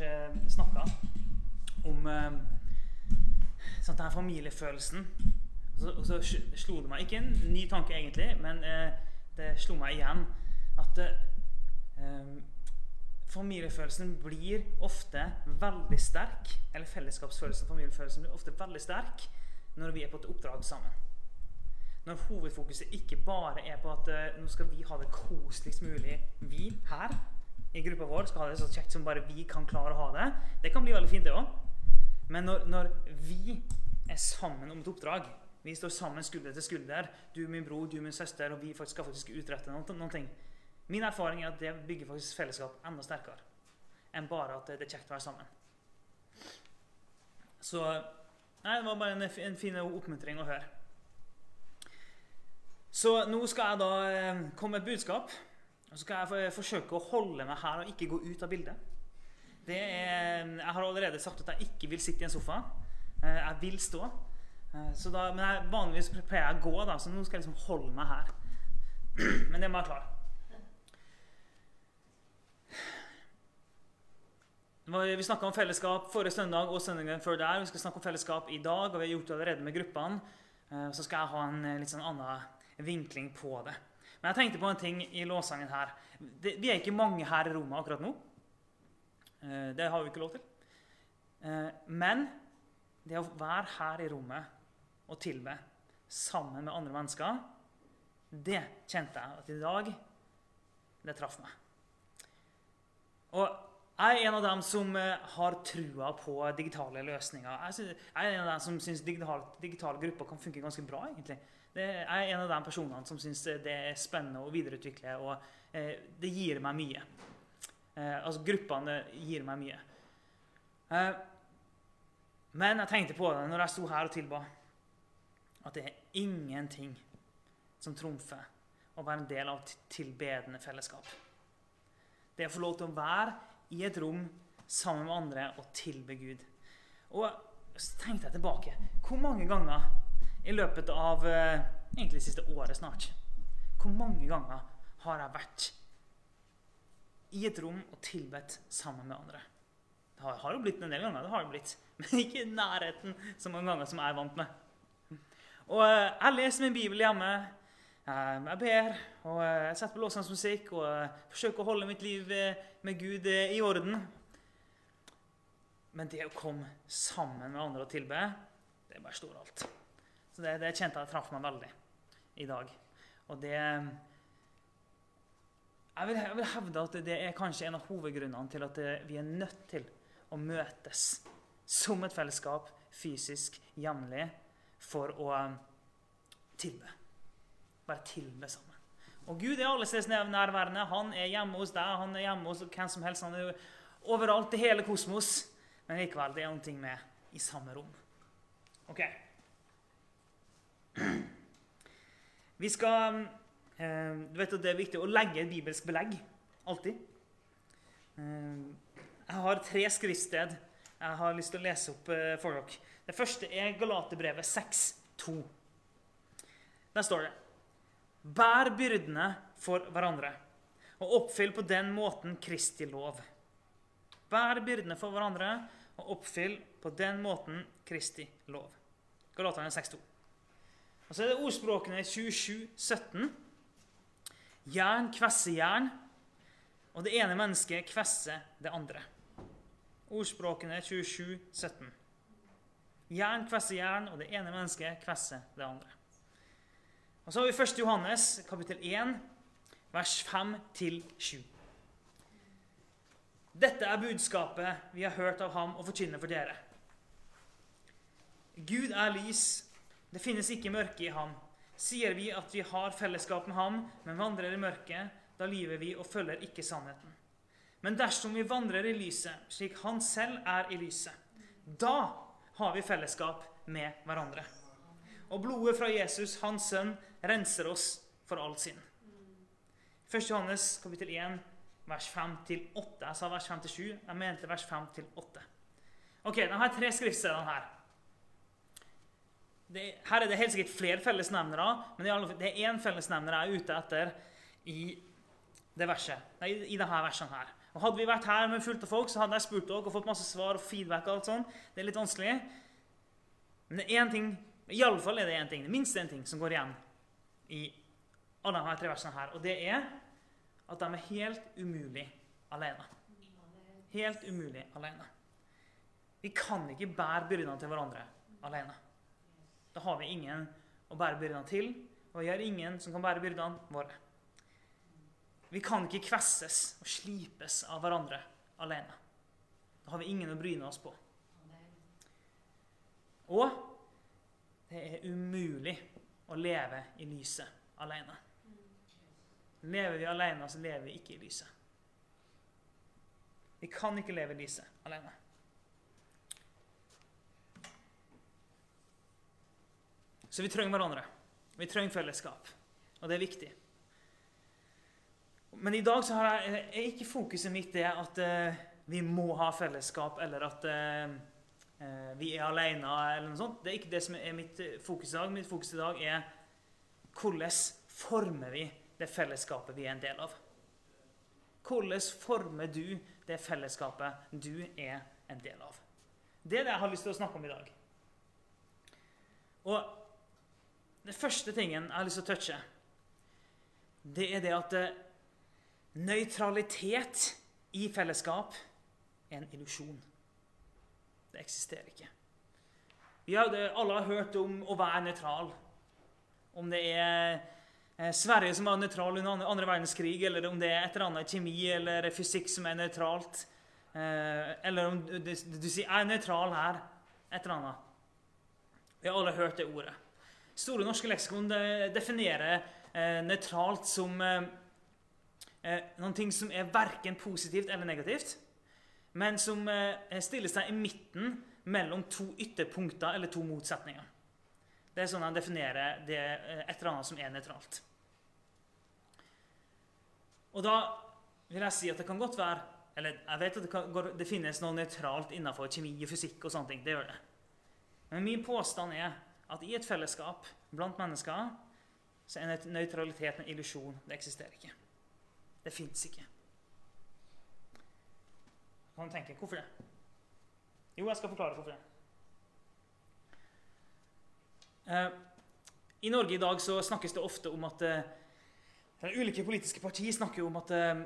uh, snakka om um, sånn denne familiefølelsen. Så, så slo det meg ikke en ny tanke, egentlig, men eh, det slo meg igjen at uh, um, familiefølelsen blir ofte veldig sterk, eller fellesskapsfølelsen, familiefølelsen blir ofte veldig sterk når vi er på et oppdrag sammen når hovedfokuset ikke bare er på at eh, nå skal vi ha det koseligst mulig, vi her i gruppa vår skal ha det så kjekt som bare vi kan klare å ha det. Det kan bli veldig fint, det òg. Men når, når vi er sammen om et oppdrag, vi står sammen skulder til skulder, du min bror, du min søster, og vi faktisk skal faktisk utrette noen, noen ting Min erfaring er at det bygger faktisk fellesskap enda sterkere enn bare at det er kjekt å være sammen. Så nei, det var bare en, en fin oppmuntring å høre. Så nå skal jeg da eh, komme med et budskap. Og så skal jeg forsøke å holde meg her og ikke gå ut av bildet. Det er, jeg har allerede sagt at jeg ikke vil sitte i en sofa. Eh, Jeg vil stå. Eh, da, men jeg, vanligvis pleier jeg å gå, da, så nå skal jeg liksom holde meg her. Men det må jeg klare. Vi snakka om fellesskap forrige søndag og søndagen før der. Vi skal snakke om fellesskap i dag, og vi har gjort det allerede med gruppene. Eh, Så skal jeg ha en litt sånn annen vinkling på det. Men jeg tenkte på en ting i låssangen her. Det, vi er ikke mange her i rommet akkurat nå. Eh, Det har vi ikke lov til. Eh, Men det å være her i rommet og tilbe sammen med andre mennesker, det kjente jeg at i dag Det traff meg. Og jeg er en av dem som eh, har trua på digitale løsninger. Jeg er en av dem som syns digitale, digitale grupper kan funke ganske bra. egentlig. Jeg er en av de personene som syns det er spennende å videreutvikle, og eh, det gir meg mye. Eh, altså gruppene gir meg mye. Eh, men jeg tenkte på det når jeg sto her og tilba, at det er ingenting som trumfer å være en del av et tilbedende fellesskap. Det å få lov til å være i et rom sammen med andre og tilbe Gud. Og så tenkte jeg tilbake. Hvor mange ganger i løpet av eh, egentlig det siste året snart Hvor mange ganger har jeg vært i et rom og tilbedt sammen med andre? Det har, har jo blitt en del ganger, det har det blitt. men ikke i nærheten så mange ganger som jeg er vant med. Og eh, jeg leser min bibel hjemme. Eh, Jeg ber, og jeg setter på lovsangsmusikk og eh, forsøker å holde mitt liv med Gud i orden. Men det å komme sammen med andre og tilbe, det bare står alt. Så det, det kjente jeg traff meg veldig i dag. Og det jeg vil, jeg vil hevde at det er kanskje en av hovedgrunnene til at vi er nødt til å møtes som et fellesskap fysisk jevnlig for å eh, tilbe. Bare tilbe sammen. Og Gud er alle steder nærværende. Han er hjemme hos deg, han er hjemme hos hvem som helst. Han er jo overalt i hele kosmos. Men likevel, det er noe med i samme rom. Ok. Vi skal eh, Du vet at det er viktig å legge et bibelsk belegg. Alltid. Eh, jeg har tre skriftsted jeg har lyst til å lese opp eh, for dere. Det første er Galaterbrevet 6,2. Der står det Bær byrdene for hverandre, og oppfyll på den måten Kristi lov. Bær byrdene for hverandre, og oppfyll på den måten Kristi lov. Galaterne 6,2. Og så er det ordspråkene 27, 17. Jern kvesser jern, og det ene mennesket kvesser det andre. Ordspråkene 27, 17. Jern kvesser jern, og det ene mennesket kvesser det andre. Og Så har vi 1. Johannes kapittel 1, vers 5-7. Dette er budskapet vi har hørt av ham og forkynner for dere. Gud er lys. Det finnes ikke mørke i ham. Sier vi at vi har fellesskap med ham, men vandrer i mørket, da lyver vi og følger ikke sannheten. Men dersom vi vandrer i lyset, slik han selv er i lyset, da har vi fellesskap med hverandre. Og blodet fra Jesus, hans sønn, renser oss for all synd. 1. Johannes kapittel 1, vers 5-8. Jeg sa vers 5-7. Jeg mente vers 5-8. Ok, da har tre skriftstedene her. Det, her er det helt sikkert flere fellesnevnere, men det er én fellesnevner jeg er ute etter i det verset, nei, i denne versene her. Og Hadde vi vært her med fullt av folk, så hadde jeg spurt dere og fått masse svar og feedback. og alt sånt. Det er litt vanskelig. Men det er én ting, i alle fall er det én ting, det minst én ting som går igjen i alle disse tre versene her, og det er at de er helt umulig alene. Helt umulig alene. Vi kan ikke bære byrdene til hverandre alene. Da har vi ingen å bære byrdene til, og vi har ingen som kan bære byrdene våre. Vi kan ikke kvesses og slipes av hverandre alene. Da har vi ingen å bryne oss på. Og det er umulig å leve i lyset alene. Lever vi alene, så lever vi ikke i lyset. Vi kan ikke leve i lyset alene. Så vi trenger hverandre. Vi trenger fellesskap. Og det er viktig. Men i dag så har jeg, er ikke fokuset mitt det at uh, vi må ha fellesskap, eller at uh, uh, vi er alene, eller noe sånt. Det er ikke det som er mitt fokus i dag. Mitt fokus i dag er hvordan former vi det fellesskapet vi er en del av? Hvordan former du det fellesskapet du er en del av? Det er det jeg har lyst til å snakke om i dag. Og det første tingen jeg har lyst til å touche, det er det at Nøytralitet i fellesskap er en illusjon. Det eksisterer ikke. Vi har, alle har hørt om å være nøytral. Om det er eh, Sverige som var nøytral under andre verdenskrig, eller om det er et eller annet kjemi eller fysikk som er nøytralt. Eh, eller om du, du, du sier 'jeg er nøytral her'. Et eller annet. Vi har alle hørt det ordet. Store norske leksikon definerer eh, nøytralt som eh, noen ting som er verken positivt eller negativt, men som eh, stiller seg i midten mellom to ytterpunkter eller to motsetninger. Det er sånn han definerer det, eh, et eller annet som er nøytralt. Og da vil jeg si at det kan godt være Eller jeg vet at det, kan, det finnes noe nøytralt innenfor kjemi og fysikk. og sånne ting, det gjør det. Men min påstand er at i et fellesskap blant mennesker så er nøytralitet en illusjon. Det eksisterer ikke. Det fins ikke. Kan tenke hvorfor det? Jo, jeg skal forklare hvorfor det. Eh, I Norge i dag så snakkes det ofte om at eh, ulike politiske partier snakker om at eh,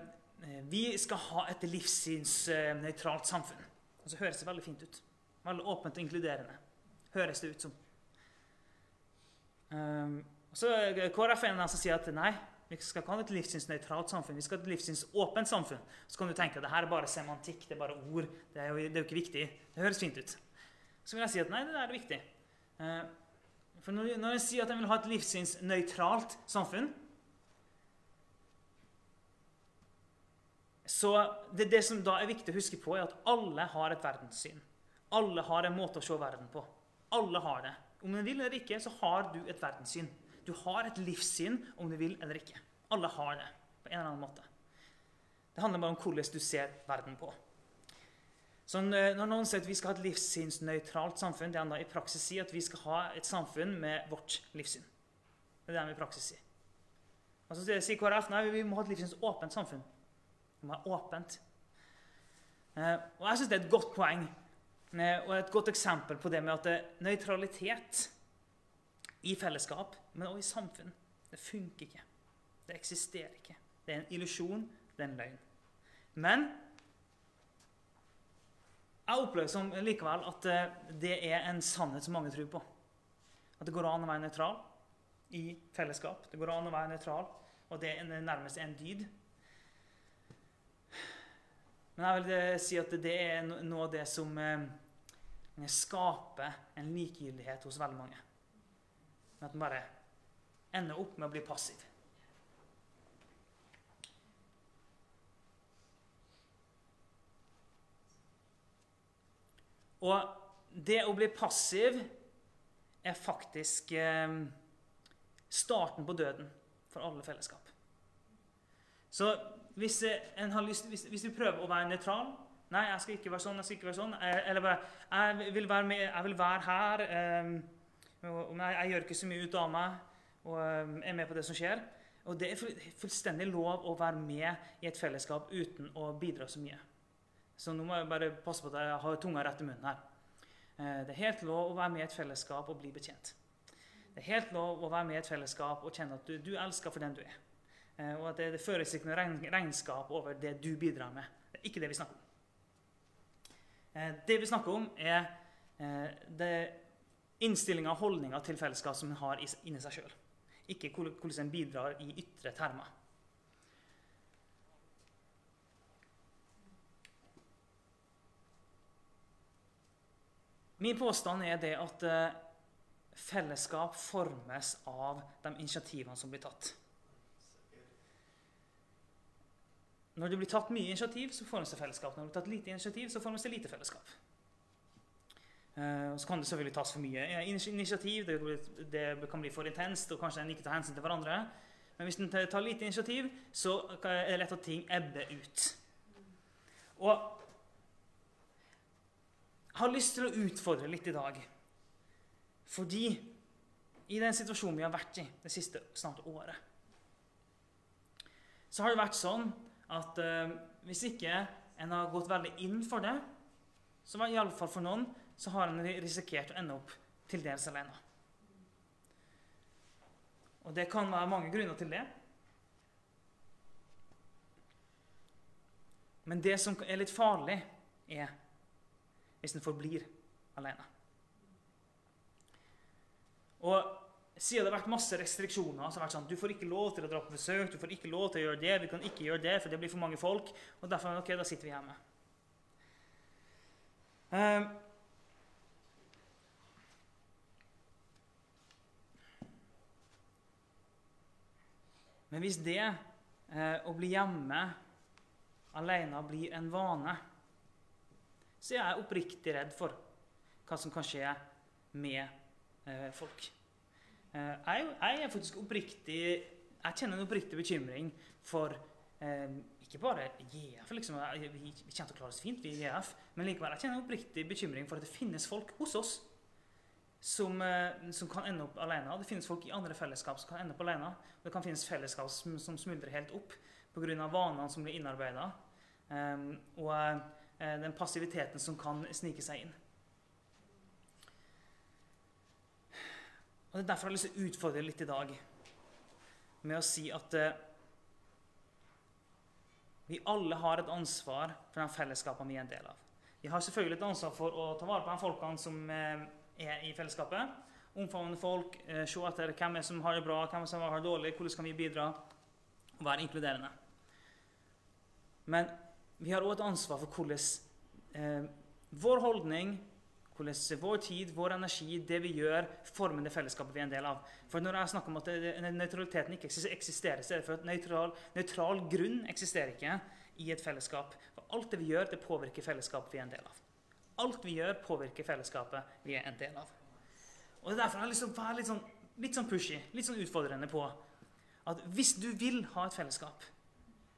vi skal ha et livssynsnøytralt samfunn. Og så høres det veldig fint ut. Veldig åpent og inkluderende. Høres det ut som. Um, så KrF er en som sier at nei, vi skal ikke ha et livssynsnøytralt samfunn, vi skal ha et livssynsåpent samfunn. Så kan du tenke at det her er bare semantikk, det er bare ord. Det er jo, det er jo ikke viktig. Det høres fint ut. Så vil jeg si at nei, det der er viktig. Uh, for når, når jeg sier at jeg vil ha et livssynsnøytralt samfunn Så det, det som da er viktig å huske på, er at alle har et verdenssyn. Alle har en måte å se verden på. Alle har det. Om du vil eller ikke, så har du et verdenssyn. Du har et livssyn om du vil eller ikke. Alle har det på en eller annen måte. Det handler bare om hvordan du ser verden på. Så når noen sier at vi skal ha et livssynsnøytralt samfunn, det er i praksis si at vi skal ha et samfunn med vårt livssyn. Det er det vi i praksis sier. Og så sier KrF nei, vi må ha et livssynsåpent samfunn. Vi må ha åpent. Eh, og jeg syns det er et godt poeng og et godt eksempel på det med at eh, nøytralitet i fellesskap, men også i samfunn. Det funker ikke. Det eksisterer ikke. Det er en illusjon, det er en løgn. Men jeg opplever som likevel at eh, det er en sannhet som mange tror på. At det går an å være nøytral i fellesskap. Det går an å være nøytral, og det er nærmest en dyd. Men jeg vil eh, si at det er noe av det som eh, skaper en likegyldighet hos veldig mange. At man bare ender opp med å bli passiv. Og det å bli passiv er faktisk eh, starten på døden for alle fellesskap. Så hvis, lyst, hvis, hvis, du prøver å være nøytral Nei, jeg skal ikke være sånn, jeg skal ikke være sånn. Eller bare Jeg vil være, med, jeg vil være her. Um, jeg, jeg, gjør ikke så mye ut av meg og um, er med på det som skjer. Og det er fullstendig lov å være med i et fellesskap uten å bidra så mye. Så nå må jeg bare passe på at jeg har tunga rett i munnen her. Eh, det er helt lov å være med i et fellesskap og bli betjent. Det er helt lov å være med i et fellesskap og kjenne at du, du elsker for den du er. Eh, og at det, det føres ikke noe regnskap over det du bidrar med. Det er ikke det vi snakker om. Eh, det vi snakker om, er det innstillinga og holdninga til fellesskap som en har inni seg sjøl. Ikke hvordan en bidrar i ytre termer. Min påstand er det at eh, fellesskap formes av de initiativene som blir tatt. Når det blir tatt mye initiativ, så får man seg fellesskap. Når det blir tatt lite initiativ, så får man seg lite fellesskap. Uh, så kan det selvfølgelig tas for mye initiativ. Det, det kan bli for intenst, og kanskje en ikke tar hensyn til hverandre. Men hvis en tar lite initiativ, så er det lett at ting ebber ut. Og jeg har lyst til å utfordre litt i dag. Fordi i den situasjonen vi har vært i det siste snart året, så har det vært sånn at eh, hvis ikke en har gått veldig inn for det, så var iallfall for noen så har en risikert å ende opp til dels alene. Og det kan være mange grunner til det. Men det som er litt farlig, er hvis en forblir alene. Og siden det har vært masse restriksjoner, så har vært sånn, du får ikke lov til å dra på besøk, du får ikke lov til å gjøre det, vi kan ikke gjøre det, for det blir for mange folk. Og derfor ok, da sitter vi hjemme. Um, men hvis det eh, å bli hjemme alene blir en vane så jeg er oppriktig redd for hva som kan skje med eh, folk. Eh, jeg, er faktisk oppriktig Jeg kjenner en oppriktig bekymring for eh, ikke bare JF. Liksom, vi, kommer til å klare oss fint, vi i JF, men likevel jeg kjenner en oppriktig bekymring for at det finnes folk hos oss som, eh, som, kan ende opp alene. Det finnes folk i andre fellesskap som kan ende opp alene. Det kan finnes fellesskap som, som smuldrer helt opp pga. vanene som blir innarbeida. Um, og uh, den passiviteten som kan snike seg inn. Og Det er derfor jeg har lyst til å utfordre litt i dag med å si at eh, vi alle har et ansvar for den fellesskapene vi er en del av. Vi har selvfølgelig et ansvar for å ta vare på de folkene som eh, er i fellesskapet. Omfavne folk, eh, se etter hvem som har det bra, hvem som har det dårlig, hvordan kan vi bidra, og være inkluderende. Men vi har òg et ansvar for hvordan eh, vår holdning, hvordan vår tid, vår energi, det vi gjør, former det fellesskapet vi er en del av. For Når jeg snakker om at nøytraliteten ikke eksisterer, så er det for at nøytral, nøytral grunn eksisterer ikke i et fellesskap. For alt det vi gjør, det påvirker fellesskapet vi er en del av. Alt vi gjør, påvirker fellesskapet vi er en del av. Og Det er derfor jeg har lyst være litt sånn, litt sånn pushy, litt sånn utfordrende på at hvis du vil ha et fellesskap,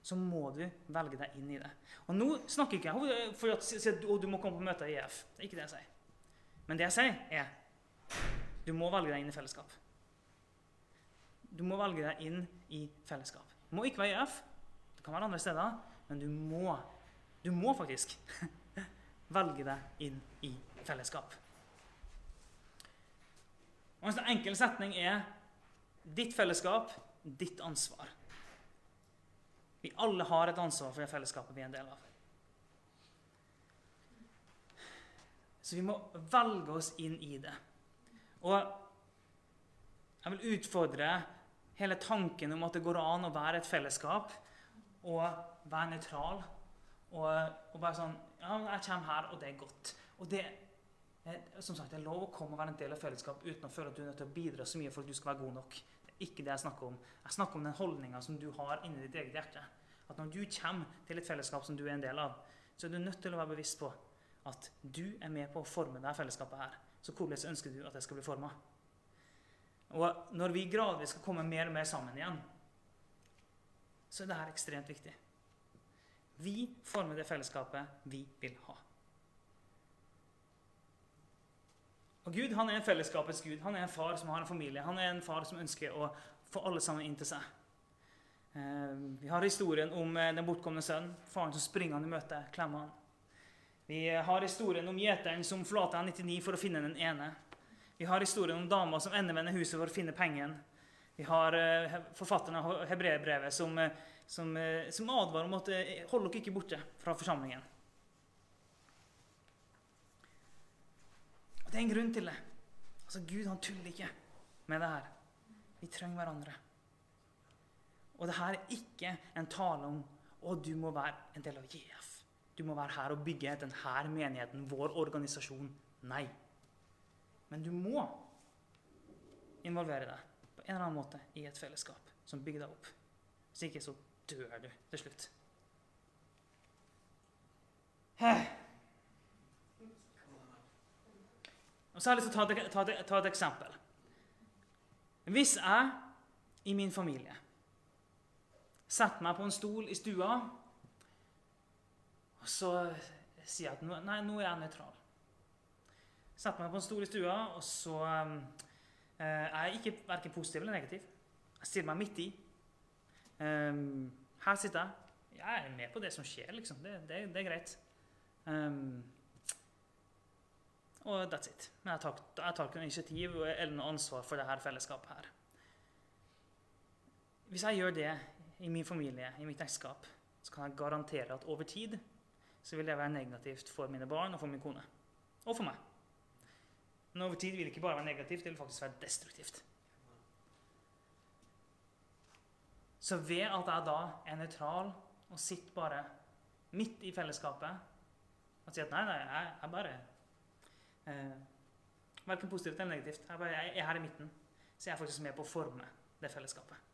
så må du velge deg inn i det. Og nå snakker ikke jeg for at du må komme på møter i EF. Det er ikke det jeg sier. Men det jeg sier, er du må velge deg inn i fellesskap. Du må velge deg inn i fellesskap. Du må ikke være IF. Det kan være andre steder, men du må, du må faktisk velge deg inn i fellesskap. Og En enkel setning er ditt fellesskap, ditt ansvar. Vi alle har et ansvar for det fellesskapet vi er en del av. Så vi må velge oss inn i det. Og jeg vil utfordre hele tanken om at det går an å være et fellesskap og være nøytral. Og, og bare sånn Ja, jeg kommer her, og det er godt. Og det er, som sagt, det er lov å komme og være en del av fellesskap uten å føle at du er nødt til å bidra så mye for at du skal være god nok. Det er ikke det jeg snakker om. Jeg snakker om den holdninga som du har inni ditt eget hjerte. At når du kommer til et fellesskap som du er en del av, så er du nødt til å være bevisst på at du er med på å forme dette fellesskapet her. Så hvordan ønsker du at det skal bli forma? Og når vi gradvis skal komme mer og mer sammen igjen, så er dette ekstremt viktig. Vi former det fellesskapet vi vil ha. Og Gud han er en fellesskapets gud. Han er en far som har en familie. Han er en far som ønsker å få alle sammen inn til seg. Eh, vi har historien om eh, den bortkomne sønnen, faren som springer han i møte, klemmer han. Vi har historien om gjeteren som forlater 99 for å finne den ene. Vi har historien om dama som endevender huset for å finne pengen. Vi har uh, forfatteren av hebreerbrevet som, som, som, advarer om at hold dere ikke borte fra forsamlingen. Og Det er en grunn til det. Altså, Gud han tuller ikke med det her. Vi trenger hverandre. Og det her er ikke en tale om å du må være en del av JF. Du må være her og bygge denne menigheten, vår organisasjon. Nei. Men du må involvere deg på en eller annen måte i et fellesskap som bygger deg opp. Hvis ikke så dør du til slutt. Og så har jeg lyst til å ta et, ta, et, ta et eksempel. Hvis jeg i min familie setter meg på en stol i stua og så sier jeg at nei, nå er jeg nøytral. Setter meg på en stol i stua, og så um, er jeg ikke verken positiv eller negativ. Jeg stiller meg midt i. Um, her sitter jeg. Jeg er med på det som skjer, liksom. Det, det, det er greit. Um, og that's it. Men jeg tar, jeg tar ikke noe initiativ eller noe ansvar for dette fellesskapet her. Hvis jeg gjør det i min familie, i mitt ekteskap, så kan jeg garantere at over tid så vil det være negativt for mine barn og for min kone. Og for meg. Men over tid vil det ikke bare være negativt, det vil faktisk være destruktivt. Så ved at jeg da er nøytral og sitter bare midt i fellesskapet og sier at nei, nei, jeg er bare eh, Verken positivt eller negativt. Jeg, bare, jeg er her i midten. Så jeg er faktisk med på å forme det fellesskapet.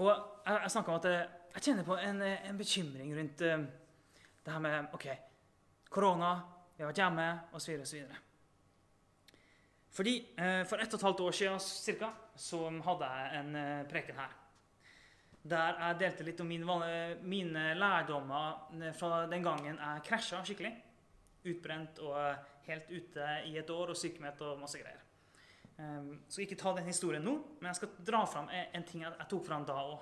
Og jeg, jeg om at jeg, jeg kjenner på en, en bekymring rundt uh, det her med OK, korona, vi har vært hjemme, osv. osv. Fordi uh, For ett og et halvt år siden cirka, så hadde jeg en uh, preken her. Der jeg delte litt om mine, mine lærdommer fra den gangen jeg krasja skikkelig. Utbrent og helt ute i et år og sykemeldt og masse greier. Um, skal ikke ta den historien nå, men jeg skal dra fram en ting jeg, tok fram da òg.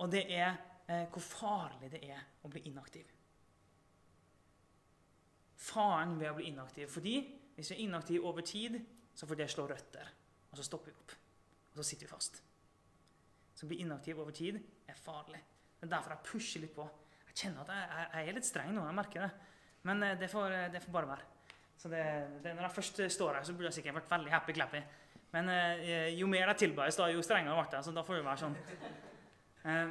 Og det er eh, hvor farlig det er å bli inaktiv. Faren ved å bli inaktiv. Fordi hvis vi er inaktive over tid, så får det slå røtter. Og så stopper vi opp. Og så sitter vi fast. Så å bli inaktiv over tid er farlig. Det er derfor jeg pusher litt på. Jeg kjenner at jeg, jeg er litt streng nå. jeg merker det. Men eh, det får, det får bare være. Så det, det, når jeg først står her, så burde jeg sikkert vært veldig happy-clappy. Men eh, jo mer jeg tilbøyes, da, jo strengere ble jeg. Så da får det være sånn. Eh,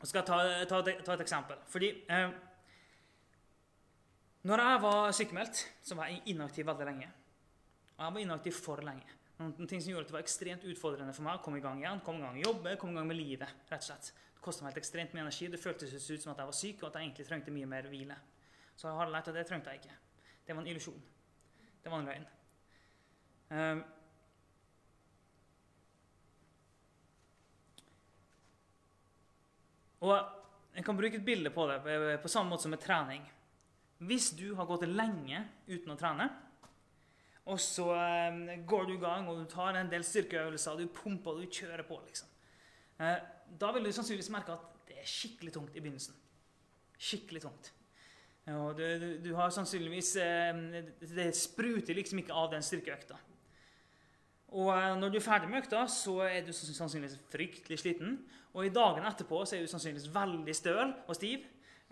jeg skal ta, ta, ta, et eksempel. Fordi eh, når jeg var sykemeldt, så var jeg inaktiv veldig lenge. Og jeg var inaktiv for lenge. Noen ting som gjorde at det var ekstremt utfordrende for meg å komme i gang igjen. komme i gang i jobbe, komme i gang med livet, rett og slett kosta meg helt ekstremt mye energi. Det føltes ut som at jeg var syk, og at jeg egentlig trengte mye mer hvile. Så jeg har lært at det trengte jeg ikke. Det var en illusjon. Det var en løgn. Um, og jeg kan bruke et bilde på det på samme måte som med trening. Hvis du har gått lenge uten å trene, og så um, går du i gang og du tar en del styrkeøvelser, du pumper og du kjører på liksom. Uh, da vil du sannsynligvis merke at det er skikkelig tungt i begynnelsen. Skikkelig tungt. Og du, du, du har sannsynligvis eh, Det spruter liksom ikke av den styrkeøkta. Og eh, når du er ferdig med økta, så er du sannsynligvis fryktelig sliten. Og i dagene etterpå så er du sannsynligvis veldig støl og stiv.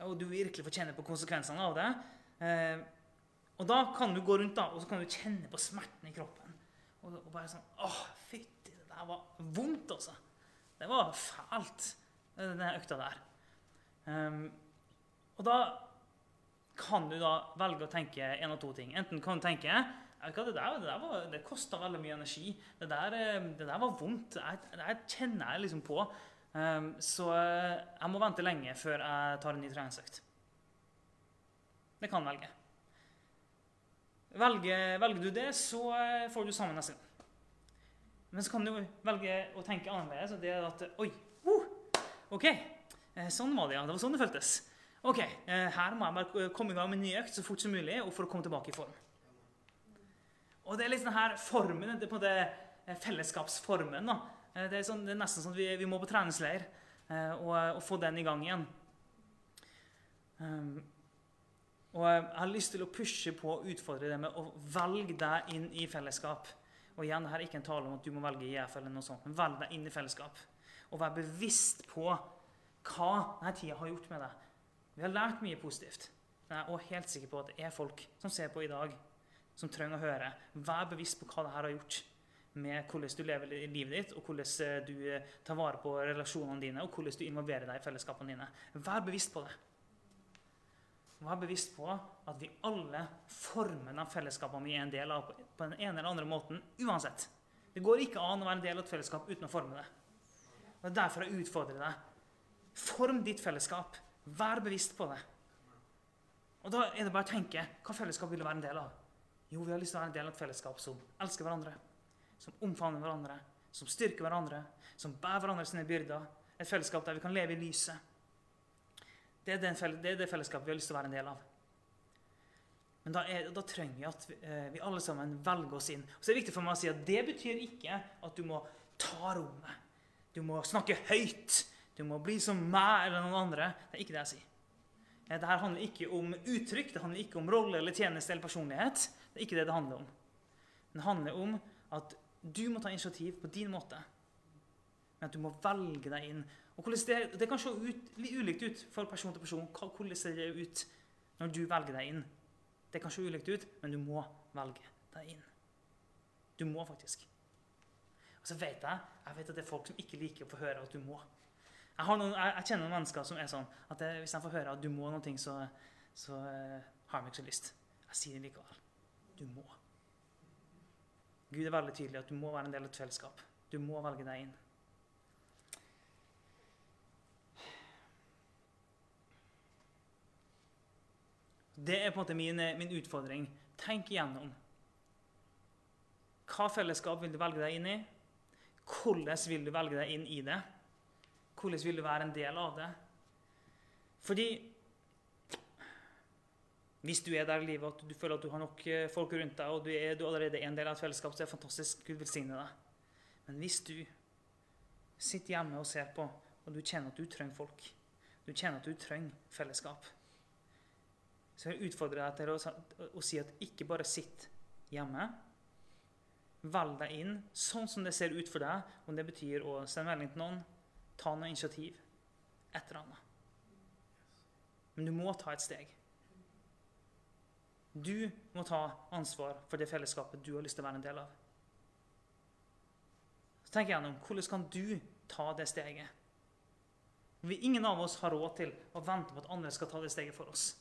Og du virkelig får kjenne på konsekvensene av det. Eh, og da kan du gå rundt da, og så kan du kjenne på smerten i kroppen. Og, og bare sånn Åh, fytti, det der var vondt, altså. Det var fælt, den økta der. Um, og da kan du da velge å tenke en av to ting. Enten kan du tenke det der, det der det kosta veldig mye energi. Det der, eh, det der var vondt. Det kjenner jeg liksom på. Um, så eh, jeg må vente lenge før jeg tar en ny treningsøkt. Det kan velge. Velger, velger, du det, så eh, får du sammen neste gang. Men så kan du velge å tenke annerledes. og det er at Oi! Uh, OK. Sånn var det, ja. Det var sånn det føltes. Ok, eh, Her må jeg bare komme i gang med en ny økt så fort som mulig og for å komme tilbake i form. Og Det er liksom her formen, det er på det måte fellesskapsformen. da. Eh, det er, sånn, det er nesten sånn at vi, vi må på treningsleir og, og, få den i gang igjen. Um, og Jeg har lyst til å pushe på og utfordre det med å velge deg inn i fellesskap. Og igjen, Dette er ikke en tale om at du må velge IF, eller noe sånt, men velg deg inn i fellesskap. Og vær bevisst på hva denne tida har gjort med deg. Vi har lært mye positivt. Men jeg er også helt sikker på at det er folk som ser på i dag, som trenger å høre. Vær bevisst på hva dette har gjort med hvordan du lever livet ditt, og hvordan eh, du eh, tar vare på relasjonene dine, og hvordan du involverer deg i fellesskapene dine. Vær bevisst på det. Vær bevisst på at vi alle former de fellesskapene vi er en del av, på den ene eller andre måten uansett. Det går ikke an å være en del av et fellesskap uten å forme det. Og det er Derfor jeg utfordrer deg. Form ditt fellesskap. Vær bevisst på det. Og Da er det bare å tenke hva fellesskap vil du være en del av? Jo, vi har lyst til å være en del av et fellesskap som elsker hverandre, som omfavner hverandre, som styrker hverandre, som bærer hverandre sine byrder. Et fellesskap der vi kan leve i lyset. Det er, det, det fellesskapet vi har lyst til å være en del av. Men da, er, da trenger vi at vi, eh, vi, alle sammen velger oss inn. Og så er det viktig for meg å si at Det betyr ikke at du må ta rommet. Du må snakke høyt. Du må bli som meg eller noen andre. Det er ikke det jeg sier. Eh, Dette handler ikke om uttrykk, det handler ikke om rolle eller tjeneste eller personlighet. Det er ikke det det handler om. Det handler om at du må ta initiativ på din måte. Men at du må velge deg inn. Og det, det, kan se ut, ulikt ut for person til person. Hvordan ser det ut når du velger deg inn? Det kan se ulikt ut, men du må velge deg inn. Du må faktisk. Og så vet jeg, jeg vet at det er folk som ikke liker å få høre at du må. Jeg, noen, jeg, jeg, kjenner noen mennesker som er sånn at det, hvis de får høre at du må noe, så, så uh, har de ikke så lyst. Jeg sier det likevel. Du må. Gud er veldig tydelig at du må være en del av et fellesskap. Du må velge deg inn. Det er på en måte min, min utfordring. Tenk igjennom. Hva fellesskap vil du velge deg inn i? Hvordan vil du velge deg inn i det? Hvordan vil du være en del av det? Fordi hvis du er der i livet at du føler at du har nok eh, folk rundt deg, og du er, du allerede er en del av et fellesskap, så er det fantastisk. Gud velsigne deg. Men hvis du sitter hjemme og ser på, og du kjenner at du trenger folk, du kjenner at du trenger fellesskap, så jeg utfordrer deg til å, å si at ikke bare sitt hjemme. Velg deg inn sånn som det ser ut for deg, om det betyr å sende melding til noen, ta noe initiativ. Et eller annet. Men du må ta et steg. Du må ta ansvar for det fellesskapet du har lyst til å være en del av. Så tenk igjennom Hvordan kan du ta det steget? Vi, ingen av oss har råd til å vente på at andre skal ta det steget for oss.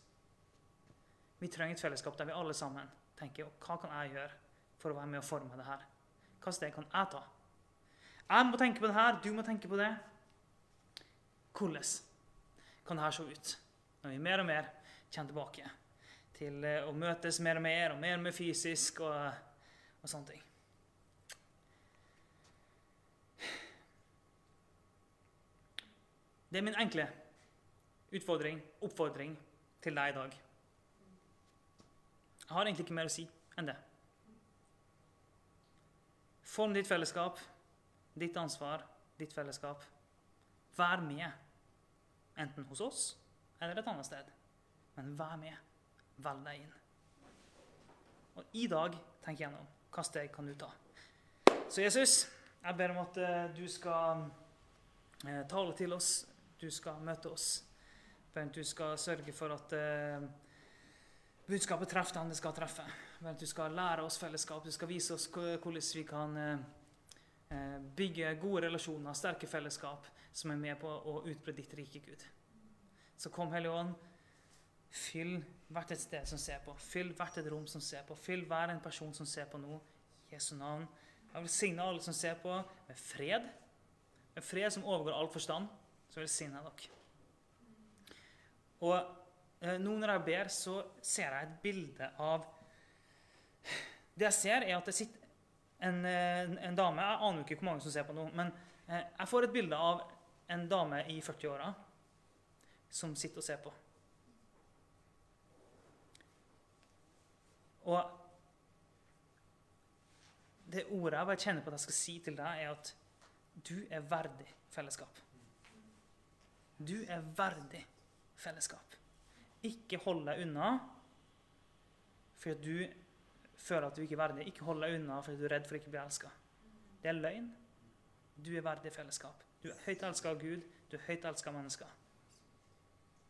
Vi trenger et fellesskap der vi alle sammen tenker hva kan jeg gjøre for å være med og forme det her? Hva steg kan jeg ta? Jeg må tenke på det her, du må tenke på det. Hvordan kan dette se ut når vi mer og mer kommer tilbake til eh, å møtes mer og mer og mer og mer fysisk og, og sånne ting? Det er min enkle utfordring, oppfordring, til deg i dag. Jeg har egentlig ikke mer å si enn det. Form ditt fellesskap, ditt ansvar, ditt fellesskap. Vær med, enten hos oss eller et annet sted. Men vær med. Velg deg inn. Og i dag tenk gjennom hva steg kan du ta. Så Jesus, jeg ber om at eh, du skal eh, tale til oss. Du skal møte oss. At du skal sørge for at eh, budskapet treffer den det skal treffe. Men du skal lære oss fellesskap. Du skal vise oss hvordan vi kan eh, eh, bygge gode relasjoner, sterke fellesskap, som er med på å utbre ditt rike, Gud. Så kom, Hellige Ånd. Fyll hvert et sted som ser på. Fyll hvert et rom som ser på. Fyll hver en person som ser på nå. Jesu navn. Jeg vil signe alle som ser på, med fred. Med fred som overgår all forstand. Så velsigner jeg dere. Og nå når jeg ber, så ser jeg et bilde av Det jeg ser, er at det sitter en, eh, en dame Jeg aner ikke hvor mange som ser på nå, men eh, jeg får et bilde av en dame i 40-åra som sitter og ser på. Og det ordet jeg bare kjenner på at jeg skal si til deg, er at du er verdig fellesskap. Du er verdig fellesskap. Ikke hold deg unna fordi du føler at du ikke er verdig. Ikke hold deg unna fordi du er redd for ikke å bli elska. Det er løgn. Du er verdig fellesskap. Du er høyt elska av Gud. Du er høyt elska av mennesker.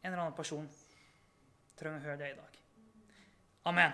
En eller annen person trenger å høre det i dag. Amen.